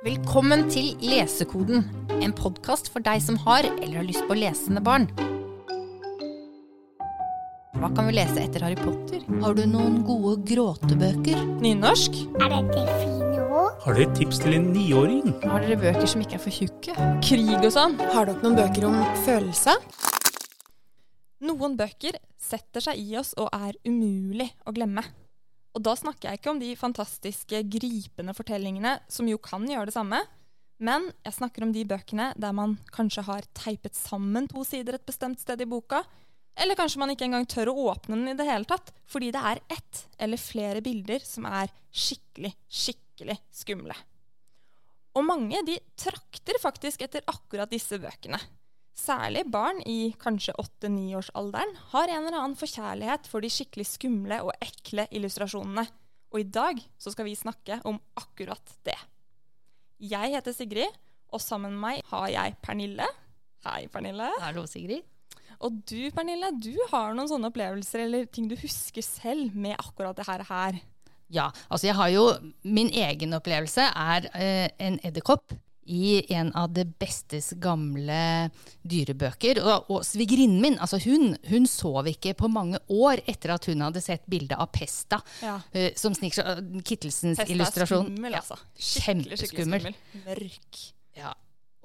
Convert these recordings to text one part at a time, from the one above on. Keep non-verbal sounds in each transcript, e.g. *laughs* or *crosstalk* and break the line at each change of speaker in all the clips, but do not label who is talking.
Velkommen til Lesekoden, en podkast for deg som har eller har lyst på lesende barn. Hva kan vi lese etter Harry Potter?
Har du noen gode gråtebøker?
Nynorsk?
Er dette fine ord?
Har dere tips til en niåring?
Har dere bøker som ikke er for tjukke?
Krig og sånn?
Har dere noen bøker om følelse?
Noen bøker setter seg i oss og er umulig å glemme. Og da snakker jeg ikke om de fantastiske, gripende fortellingene som jo kan gjøre det samme, men jeg snakker om de bøkene der man kanskje har teipet sammen to sider et bestemt sted i boka, eller kanskje man ikke engang tør å åpne den i det hele tatt, fordi det er ett eller flere bilder som er skikkelig, skikkelig skumle. Og mange de trakter faktisk etter akkurat disse bøkene. Særlig barn i kanskje 8-9-årsalderen har en eller annen forkjærlighet for de skikkelig skumle og ekle illustrasjonene. Og i dag så skal vi snakke om akkurat det. Jeg heter Sigrid, og sammen med meg har jeg Pernille. Hei, Pernille.
Hallo, Sigrid.
Og du, Pernille, du har noen sånne opplevelser eller ting du husker selv med akkurat det her.
Ja, altså jeg har jo Min egen opplevelse er eh, en edderkopp i en av det bestes gamle dyrebøker. Og, og svigerinnen min, altså hun, hun sov ikke på mange år etter at hun hadde sett bildet av Pesta,
Ja.
uh, som sniker uh, Kittelsens
Pesta er skummel, altså. Skikkelig, skikkelig skummel. Mørk.
Ja.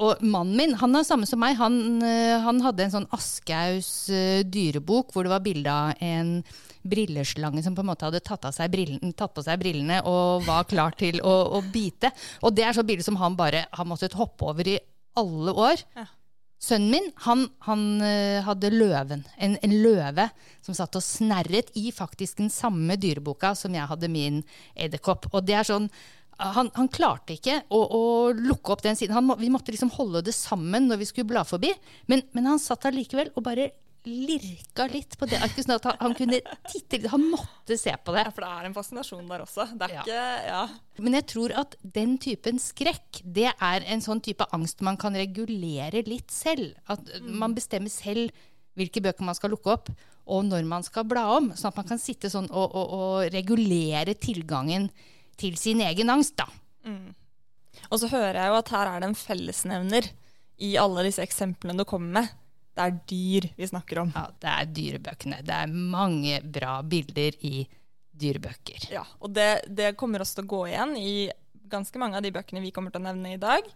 Og mannen min, han er samme som meg. Han, eh, han hadde en sånn Aschehougs eh, dyrebok hvor det var bilde av en brilleslange som på en måte hadde tatt, av seg brillene, på seg brillene og var klar til å, å bite. Og det er sånn bilde som han bare har måttet hoppe over i alle år.
Ja.
Sønnen min han, han eh, hadde løven, en, en løve som satt og snerret i faktisk den samme dyreboka som jeg hadde min edderkopp. Og det er sånn, han, han klarte ikke å, å lukke opp den siden. Han må, vi måtte liksom holde det sammen når vi skulle bla forbi. Men, men han satt allikevel likevel og bare lirka litt på det arket, sånn at han, han kunne titte litt. Han måtte se på det.
Ja, for det er en fascinasjon der også. Det er
Ja.
ikke Ja.
Men jeg tror at den typen skrekk, det er en sånn type angst man kan regulere litt selv. At man bestemmer selv hvilke bøker man skal lukke opp, og når man skal bla om. Sånn at man kan sitte sånn og, og, og regulere tilgangen til sin egen angst, da.
Og så hører jeg jo at her er det en fellesnevner i alle disse eksemplene du kommer med. Det er dyr vi snakker om.
Ja, det er dyrebøkene. Det er mange bra bilder i dyrebøker.
Ja, og det, det kommer også til å gå igjen i ganske mange av de bøkene vi kommer til å nevne i dag.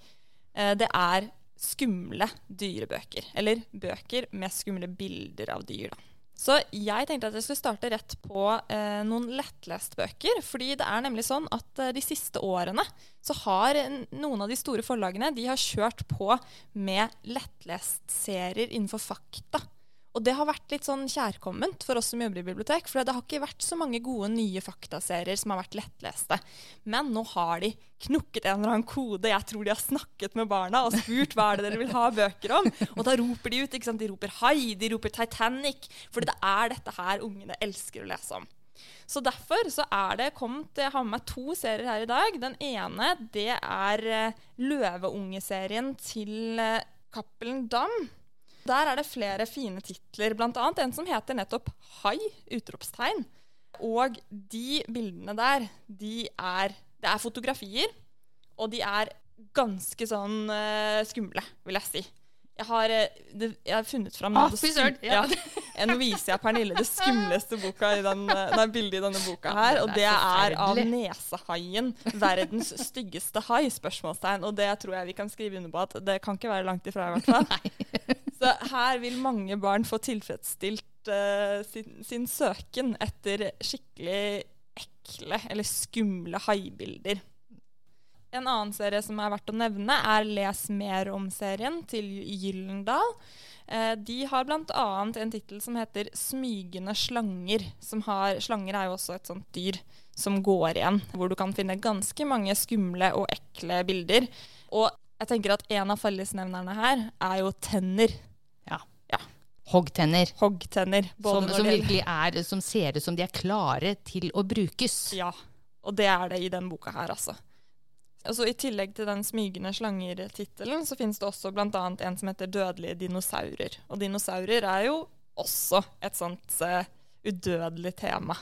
Eh, Det er skumle dyrebøker. Eller bøker med skumle bilder av dyr, da. Så jeg tenkte at jeg skulle starte rett på eh, noen lettlestbøker. Fordi det er nemlig sånn at eh, de siste årene så har noen av de store forlagene de har kjørt på med lettlestserier innenfor fakta. Og det har vært litt sånn kjærkomment for oss som jobber i bibliotek. For det har ikke vært så mange gode nye faktaserier som har vært lettleste. Men nå har de knukket en eller annen kode. Jeg tror de har snakket med barna og spurt hva er det dere vil ha bøker om. Og da roper de ut. ikke sant? De roper Hai, de roper Titanic. For det er dette her ungene elsker å lese om. Så derfor så er det kommet Jeg har med meg to serier her i dag. Den ene det er eh, Løveungeserien til eh, Cappelen Dam. Der er det flere fine titler, bl.a. en som heter nettopp 'Hai!' utropstegn. Og de bildene der, de er Det er fotografier, og de er ganske sånn uh, skumle, vil jeg si. Jeg har, eh, det, jeg har funnet fram
Ah, søren, ja. *laughs*
Nå viser jeg Pernille det skumleste den, eh, nei, bildet i denne boka her. Og
det er
av nesehaien. Verdens styggeste hai? spørsmålstegn. Og det tror jeg vi kan skrive under på at det kan ikke være langt ifra, i hvert fall. *laughs* Så her vil mange barn få tilfredsstilt uh, sin, sin søken etter skikkelig ekle eller skumle haibilder. En annen serie som er verdt å nevne, er Les mer om-serien til Gyllendal. Eh, de har bl.a. en tittel som heter 'Smygende slanger'. Som har, slanger er jo også et sånt dyr som går igjen, hvor du kan finne ganske mange skumle og ekle bilder. Og jeg tenker at en av fellesnevnerne her er jo tenner.
Ja.
Ja.
Hoggtenner.
Hoggtenner.
Som, som virkelig er, som ser ut som de er klare til å brukes.
Ja, og det er det i den boka her, altså. Altså, I tillegg til den smygende slanger-tittelen, så finnes det også bl.a. en som heter Dødelige dinosaurer. Og dinosaurer er jo også et sånt uh, udødelig tema.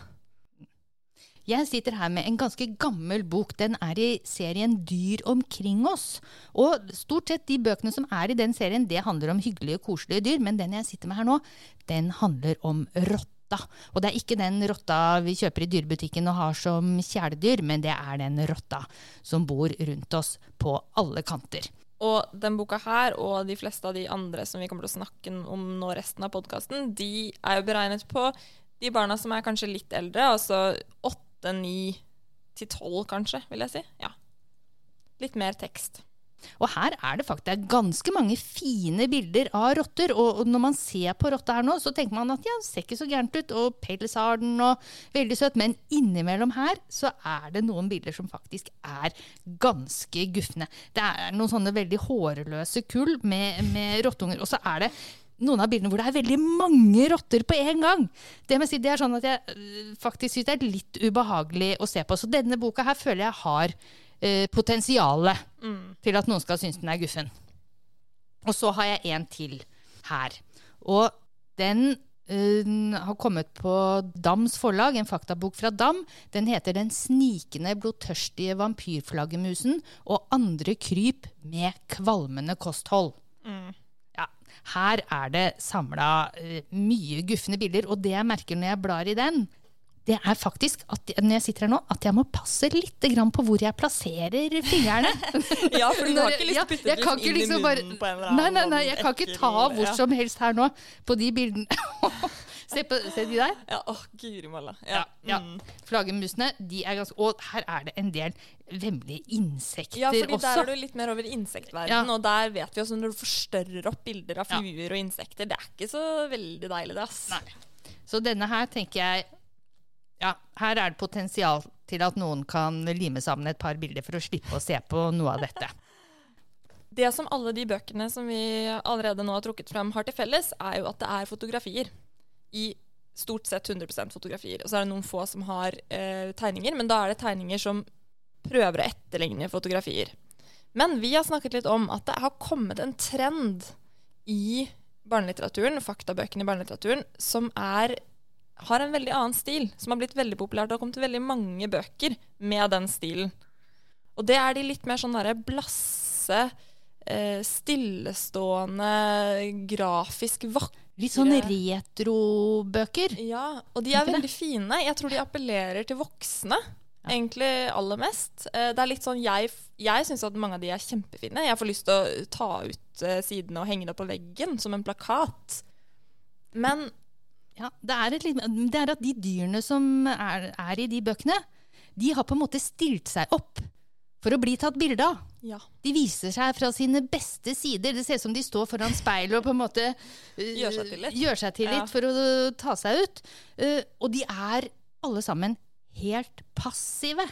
Jeg sitter her med en ganske gammel bok. Den er i serien Dyr omkring oss. Og stort sett de bøkene som er i den serien, det handler om hyggelige, koselige dyr. Men den jeg sitter med her nå, den handler om rotta. Og det er ikke den rotta vi kjøper i dyrebutikken og har som kjæledyr, men det er den rotta som bor rundt oss på alle kanter.
Og den boka her, og de fleste av de andre som vi kommer til å snakke om nå resten av podkasten, de er jo beregnet på de barna som er kanskje litt eldre, altså åtte, ni til tolv kanskje, vil jeg si. Ja. Litt mer tekst.
Og her er det faktisk ganske mange fine bilder av rotter. Og når man ser på rotta her nå, så tenker man at ja, det ser ikke så gærent ut, og pels har den, og veldig søt. Men innimellom her så er det noen bilder som faktisk er ganske gufne. Det er noen sånne veldig hårløse kull med, med rottunger. Og så er det noen av bildene hvor det er veldig mange rotter på en gang. Det, si, det er sånn at jeg øh, faktisk syns det er litt ubehagelig å se på. Så denne boka her føler jeg har eh, potensialet til at noen skal synes den er guffen. Og så har jeg en til her. Og den eh, har kommet på Dams forlag, en faktabok fra Dam. Den heter 'Den snikende, blodtørstige vampyrflaggermusen og andre kryp med kvalmende kosthold'. Ja, her er det samla mye gufne bilder, og det jeg merker når jeg blar i den, det er faktisk at når jeg sitter her nå, at jeg må passe litt grann på hvor jeg plasserer fingrene. *laughs*
Ja, for du har ikke lyst til å putte det
inn
liksom inn i
munnen
munnen på en eller annen
Nei, nei, nei, jeg kan ikke ta hvor
ja.
som helst her nå på de bildene. *laughs* se, på, se de der.
Ja, åh, guri malla.
Ja,
Ja.
ja.
Mm.
Flaggermusene, de er ganske Og her er det en del vemmelige insekter også.
Ja, fordi
også.
der er du litt mer over insektverdenen,
Ja.
og der vet vi også når du forstørrer opp bilder av
Ja.
fluer og insekter, det er ikke så veldig deilig, det, ass.
Nei. Så denne her tenker jeg Ja, her er det potensial til at noen kan lime sammen et par bilder for å slippe å se på noe av dette. *laughs*
Det som alle de bøkene som vi allerede nå har trukket frem, har til felles, er jo at det er fotografier. I stort sett 100% fotografier. Og så er det noen få som har eh, tegninger, men da er det tegninger som prøver å etterligne fotografier. Men vi har snakket litt om at det har kommet en trend i barnelitteraturen, faktabøkene i barnelitteraturen, som er, har en veldig annen stil. Som har blitt veldig populært. Det har kommet veldig mange bøker med den stilen. Og det er de litt mer sånn derre blasse, eh, stillestående, grafisk vakre
Litt sånn retrobøker.
Ja, og de er veldig fine. Jeg tror de appellerer til voksne. Egentlig aller mest. Eh, Det er litt sånn Jeg, jeg syns at mange av de er kjempefine. Jeg får lyst til å ta ut eh, sidene og henge det på veggen som en plakat. Men
Ja, det er, litt- det er at de dyrene som er, er i de bøkene, de har på en måte stilt seg opp for å bli tatt bilde av.
ja.
De viser seg fra sine beste sider. Det ser ut som de står foran speilet og på en måte eh,
Gjør seg til litt.
seg til
Ja.
for å ta seg ut. Uh, og de er alle sammen helt passive.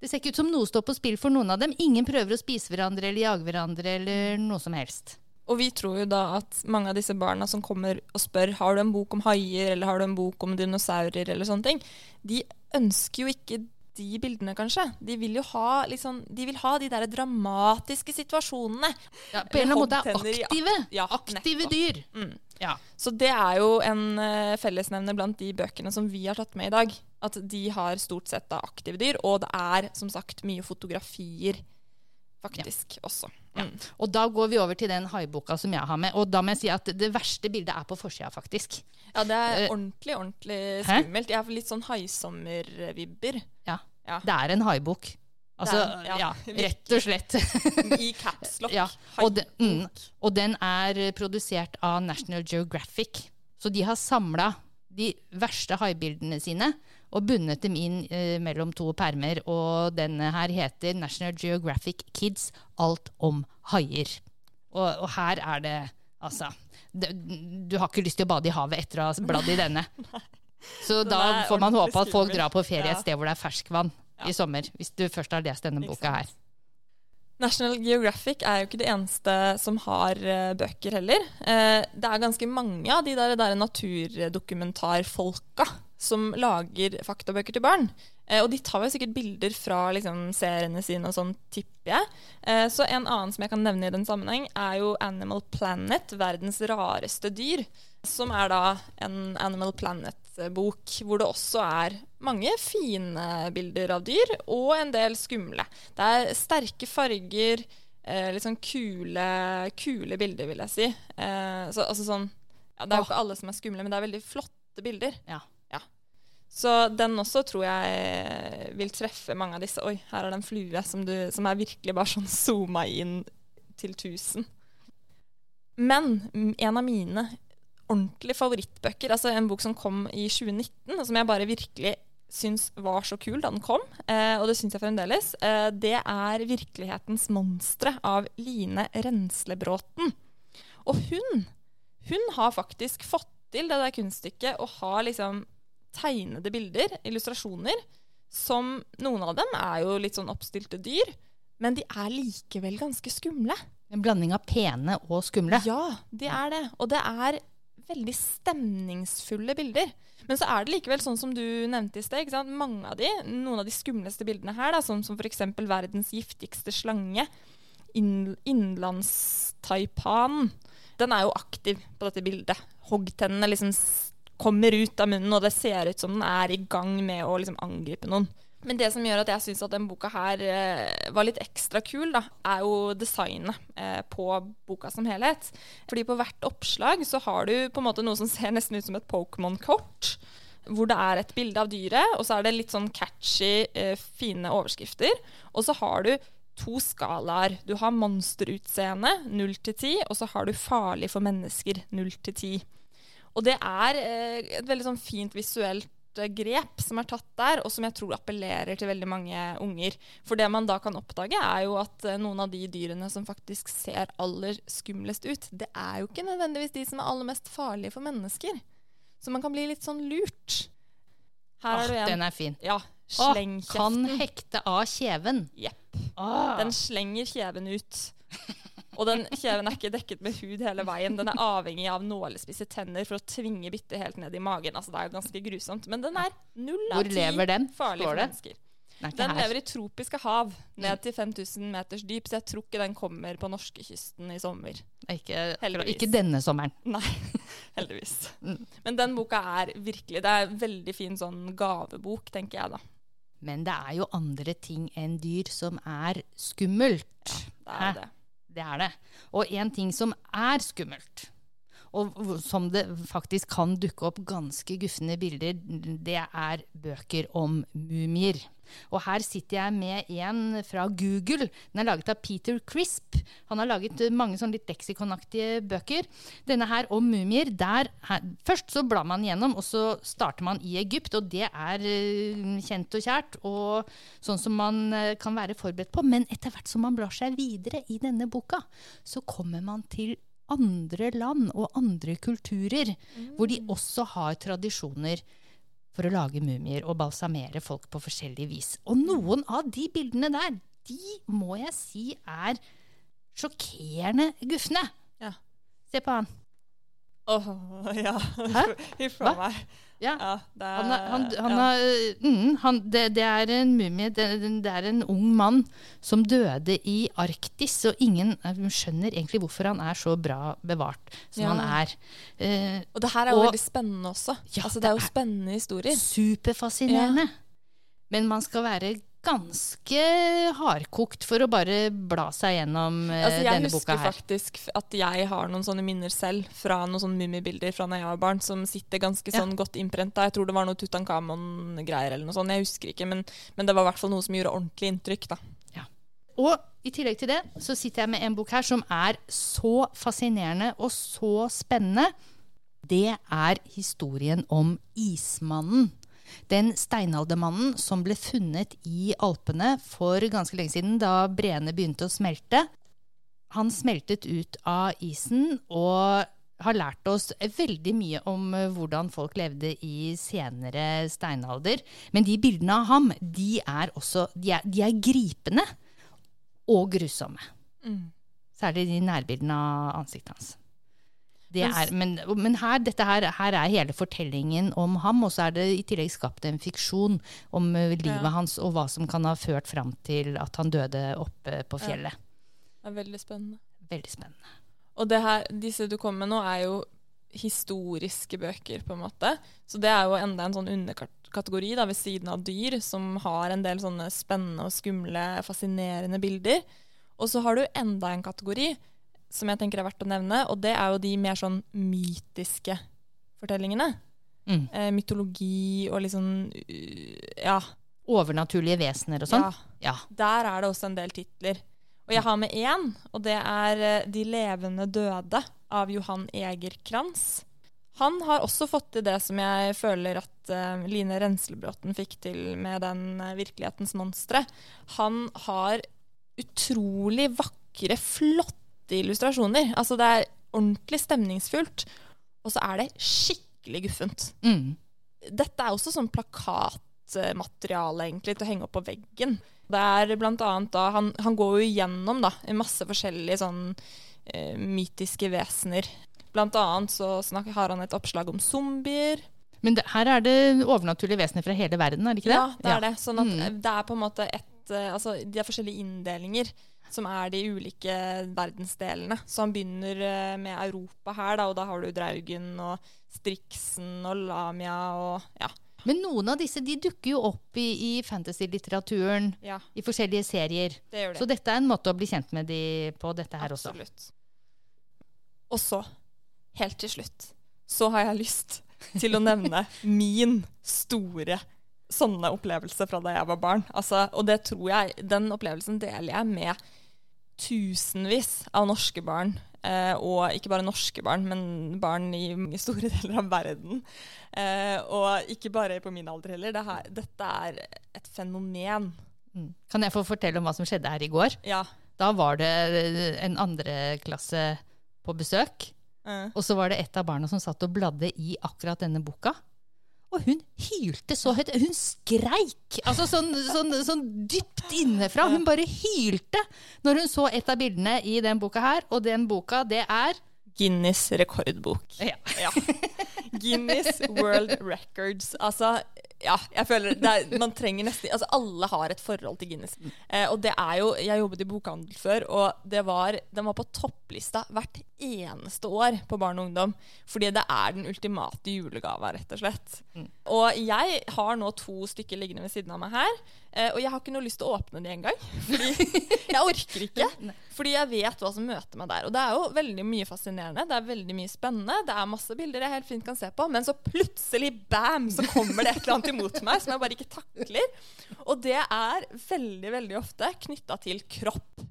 Det ser ikke ut som noe står på spill for noen av dem. Ingen prøver å spise hverandre eller jage hverandre eller noe som helst.
Og vi tror jo da at mange av disse barna som kommer og spør har du en bok om haier eller har du en bok om dinosaurer, eller sånne ting, de ønsker jo ikke de bildene, kanskje. De vil jo ha, liksom, de, vil ha de der dramatiske situasjonene.
Ja, på en eller annen måte er aktive.
Ja,
aktive dyr.
Mm.
Ja.
Så det er jo en eh, fellesnevner blant de bøkene som vi har tatt med i dag. At de har stort sett aktive dyr, og det er som sagt mye fotografier faktisk også. Mm.
Og da går vi over til den haiboka som jeg har med. Og da må jeg si at det verste bildet er på forsida, faktisk.
Ja, det er
Eh,
ordentlig, ordentlig
hæ?
skummelt. Jeg har litt sånn haisommervibber
Ja.
Ja.
Det er en haibok. Altså,
er-
ja,
ja, *laughs*
rett og slett.
i capslock. *laughs*
ja. og, den, mm, og den er eh, produsert av National Geographic. Så de har samla de verste haibildene sine og bundet dem inn eh, mellom to permer. Og denne her heter National Geographic Kids Alt om haier. Og, og her er det altså det, Du har ikke lyst til å bade i havet etter å ha bladd i denne. *laughs* Så
Den
da får man håpe at folk drar på ferie et sted hvor det er ferskvann
Ja.
i sommer. Hvis du først har lest denne boka her.
National Geographic er jo ikke det eneste som har eh, bøker heller. Eh, det er ganske mange av de der, der naturdokumentarfolka som lager faktabøker til barn. Eh, og de tar jo sikkert bilder fra liksom, seriene sine og sånn, tipper jeg. Eh, så en annen som jeg kan nevne i den sammenheng, er jo Animal Planet, verdens rareste dyr. Som er da en Animal Planet-bok hvor det også er mange fine bilder av dyr, og en del skumle. Det er sterke farger, eh, litt sånn kule, kule bilder, vil jeg si. Så, altså sånn ja, Det er jo ikke alle som er skumle, men det er veldig flotte bilder.
Ja.
Så den også tror jeg vil treffe mange av disse. Oi, her er det en flue som, du, som er virkelig bare sånn zooma inn til 1000. Men en av mine ordentlige favorittbøker, altså en bok som kom i 2019, og som jeg bare virkelig syns var så kul da den kom, eh, og det syns jeg fremdeles, eh, det er 'Virkelighetens monstre' av Line Renslebråten. Og hun, hun har faktisk fått til det der kunststykket å ha liksom tegnede bilder, illustrasjoner, som noen av dem er jo litt sånn oppstilte dyr, men de er likevel ganske skumle.
En blanding av pene og skumle.
Ja, de er det. Og det er veldig stemningsfulle bilder. Men så er det likevel sånn som du nevnte i sted. Mange av de, Noen av de skumleste bildene her, da, sånn som f.eks. verdens giftigste slange, inn, innlandstaipan, den er jo aktiv på dette bildet. Hoggtennene liksom kommer ut av munnen, og det ser ut som den er i gang med å liksom angripe noen. Men det som gjør at jeg syns at denne boka her eh, var litt ekstra kul, da, er jo designet eh, på boka som helhet. Fordi på hvert oppslag så har du på en måte noe som *laughs* ser nesten ut som et Pokémon-kort. Hvor det er et bilde av dyret, og så er det litt sånn catchy, eh, fine overskrifter. Og så har du to skalaer. Du har monsterutseende, 0 til 10, og så har du farlig for mennesker, 0 til 10. Og det er eh, et veldig sånn fint visuelt eh, grep som er tatt der, og som jeg tror appellerer til veldig mange unger. For det man da kan oppdage, er jo at eh, noen av de dyrene som faktisk ser aller skumlest ut, det er jo ikke nødvendigvis de som er aller mest farlige for mennesker. Så man kan bli litt sånn lurt. Her er en.
den er fin.
Ja, sleng
kan hekte av kjeven.
Jepp.
Ah.
Den slenger kjeven ut. *laughs* Og den kjeven er ikke dekket med hud hele veien. Den er avhengig av nålespisse tenner for å tvinge byttet helt ned i magen. Altså, det er ganske grusomt. Men den er null av
Hvor
ti
lever den?
farlig for mennesker.
Den er
Den lever i tropiske hav, ned til 5000 meters dyp, så jeg tror ikke den kommer på norskekysten i sommer.
Ikke, ikke denne sommeren.
Nei, *laughs* heldigvis.
Mm.
Men den boka er virkelig Det er en veldig fin sånn gavebok, tenker jeg da.
Men det er jo andre ting enn dyr som er skummelt.
Ja, Det er
Hæ?
det.
Det er det. Og en ting som er skummelt, og som det faktisk kan dukke opp ganske gufne bilder, det er bøker om mumier. Og her sitter jeg med en fra Google. Den er laget av Peter Crisp. Han har laget mange sånn litt leksikonaktige bøker. Denne her om mumier, der her, Først så blar man gjennom, og så starter man i Egypt, og det er eh, kjent og kjært, og sånn som man eh, kan være forberedt på. Men etter hvert som man blar seg videre i denne boka, så kommer man til andre land og andre kulturer, hvor de også har tradisjoner for å lage mumier og balsamere folk på forskjellig vis. Og noen av de bildene der, de må jeg si er sjokkerende gufne.
Ja.
Se på han.
Åh, *laughs* ja.
Hæ? *laughs*
Ifra
Hva?
meg.
Ja.
Ja, det er,
Han er, han, han
ja.
er, mm, han, det, det er en mumie, det, det er en ung mann som døde i Arktis, og ingen eh, skjønner egentlig hvorfor han er så bra bevart som
Ja.
han er. Eh,
Og det her er jo
Og-
veldig spennende også.
Ja,
altså, det er jo spennende historier.
superfascinerende. Men man skal være ganske hardkokt for å bare bla seg gjennom eh,
Altså, jeg
denne boka
husker faktisk at jeg har noen sånne minner selv fra noen sånne mummibilder fra da jeg var barn, som sitter ganske
Ja.
sånn godt innprenta. Jeg tror det var noe Tutankhamon-greier eller noe sånt. Jeg husker ikke, men, men det var i hvert fall noe som gjorde ordentlig inntrykk. da.
Og i tillegg til det så sitter jeg med en bok her som er så fascinerende og så spennende. Det er historien om ismannen. Den steinaldermannen som ble funnet i Alpene for ganske lenge siden, da breene begynte å smelte. Han smeltet ut av isen og har lært oss veldig mye om eh, hvordan folk levde i senere steinalder. Men de bildene av ham, de er også de er, de er gripende og grusomme.
Mm.
Særlig de nærbildene av ansiktet hans. Er, men men her, her, her er hele fortellingen om ham, og så er det i tillegg skapt en fiksjon om eh, livet
Ja.
hans og hva som kan ha ført fram til at han døde oppe på
Ja.
fjellet.
Det er veldig spennende.
Veldig spennende.
Og det her, disse du kommer med nå, er jo historiske bøker, på en måte. Så det er jo enda en sånn underkategori da, ved siden av dyr, som har en del sånne spennende og skumle, fascinerende bilder. Og så har du enda en kategori som jeg tenker er verdt å nevne, og det er jo de mer sånn mytiske fortellingene.
Mm.
Eh, mytologi og uh, Ja.
Overnaturlige vesener og sånn.
ja.
Ja.
Der er det også en del titler. Og jeg har med én, og det er eh, 'De levende døde' av Johan Egerkrans. Han har også fått til det som jeg føler at uh, Line Renslebråten fikk til med den uh, 'Virkelighetens monstre'. Han har utrolig vakre, flotte illustrasjoner. Altså det er ordentlig stemningsfullt. Og så er det skikkelig guffent
Mm.
dette er også sånn plakatmateriale egentlig til å henge opp på veggen. Det er blant annet da, han, han går jo igjennom da, masse forskjellige sånn eh, mytiske vesener. Blant annet så snakker, har han et oppslag om zombier.
Men det, her er det overnaturlige vesener fra hele verden, er det ikke det?
Ja, det er det. Sånn at
Mm.
det er på en måte et eh, Altså, de er forskjellige inndelinger som er de ulike verdensdelene. Så han begynner eh, med Europa her, da, og da har du Draugen og Strixen og Lamia og ja.
Men noen av disse de dukker jo opp i, i fantasy-litteraturen
ja
i forskjellige serier.
det det.
Så dette er en måte å bli kjent med de på, dette her også.
Absolutt. Og så, helt til slutt, så har jeg lyst til å nevne *laughs* min store sånne opplevelse fra da jeg var barn. Altså, og det tror jeg, den opplevelsen deler jeg med tusenvis av norske barn. Eh, og ikke bare norske barn, men barn i mange store *laughs* deler av verden. Eh, og ikke bare på min alder heller. Det her, dette er et fenomen.
Mm. Kan jeg få fortelle om hva som skjedde her i går?
Ja.
Da var det eh, en andreklasse på besøk.
Eh.
Og så var det et av barna som satt og bladde i akkurat denne boka. Og hun hylte så høyt. Hun skreik! Altså sånn, sånn, sånn dypt innefra. Hun bare hylte når hun så et av bildene i den boka her. Og den boka, det er
Guinness rekordbok.
Ja.
Ja. Guinness World Records. Altså, ja, jeg føler det er, Man trenger nesten Altså, alle har et forhold til Guinness. Eh, og det er jo Jeg jobbet i bokhandel før, og det var, den var på topplista hvert eneste år på barn og ungdom. Fordi det er den ultimate julegava, rett og slett. Og jeg har nå to stykker liggende ved siden av meg her. Eh, og jeg har ikke noe lyst til å åpne de engang. Fordi *laughs* jeg orker ikke. Fordi jeg vet hva som møter meg der. Og det er jo veldig mye fascinerende. Det er veldig mye spennende. Det er masse bilder jeg helt fint kan se på. Men så plutselig, bam, så kommer det et eller annet imot meg som jeg bare ikke takler. Og det er veldig, veldig ofte knytta til kropp.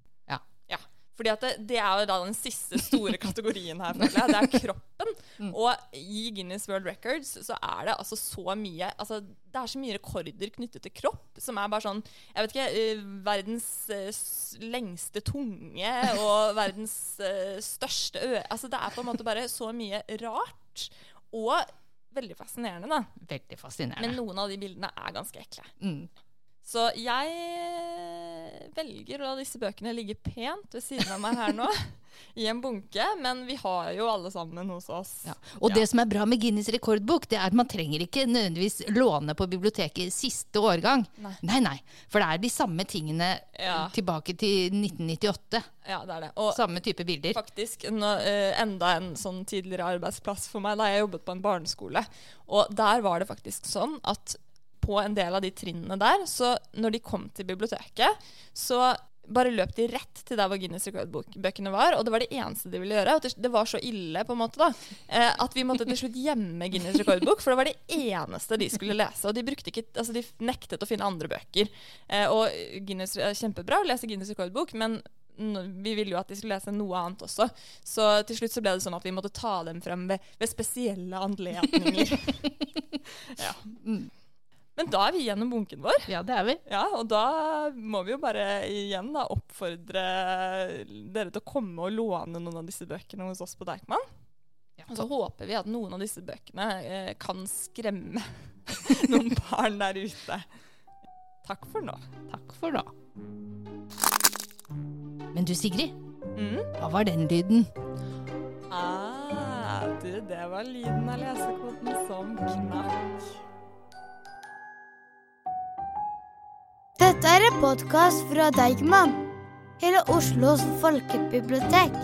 Fordi at det, det er jo da den siste store kategorien her, føler jeg. Det er kroppen. Og i Guinness World Records så er det altså så mye altså Det er så mye rekorder knyttet til kropp som er bare sånn Jeg vet ikke eh, Verdens eh, lengste tunge og *laughs* verdens eh, største ø... Altså det er på en måte bare så mye rart. Og veldig fascinerende, da.
veldig fascinerende.
Men noen av de bildene er ganske ekle.
Mm.
Så jeg eh, velger å la disse bøkene ligge pent ved siden av meg her nå. *laughs* I en bunke. Men vi har jo alle sammen hos oss.
Ja. Og det som er bra med Guinness rekordbok, det er at man trenger ikke nødvendigvis låne på biblioteket siste årgang.
Nei.
nei. nei. For det er de samme tingene
Ja.
tilbake til 1998.
Ja, det er det. Og
Samme type bilder.
faktisk nå, eh, enda en sånn tidligere arbeidsplass for meg da jeg jobbet på en barneskole. Og der var det faktisk sånn at på en del av de trinnene der, så når de kom til biblioteket, så bare løp de rett til der hvor Guinness rekordbøkene var, og det var det eneste de ville gjøre. Og det, var så ille på en måte da, eh, at vi måtte til slutt gjemme Guinness rekordbok, for det var det eneste de skulle lese. Og de, ikke, altså de nektet å finne andre bøker. Eh, og Guinness er kjempebra å lese Guinness rekordbok, men vi ville jo at de skulle lese noe annet også. Så til slutt så ble det sånn at vi måtte ta dem frem ved, ved spesielle anledninger. *laughs* ja. Men da er vi gjennom bunken vår.
Ja, det er vi.
Ja, og da må vi jo bare igjen da oppfordre dere til å komme og låne noen av disse bøkene hos oss på Deichman. Og så håper vi at noen av disse bøkene eh, kan skremme *laughs* noen barn der ute. Takk for nå.
Takk for nå. Men du Sigrid,
Mm.
hva var den lyden?
Ah. Du, det var lyden av lesekoden som knakk.
Dette er en podkast fra Deigman, hele Oslos folkebibliotek.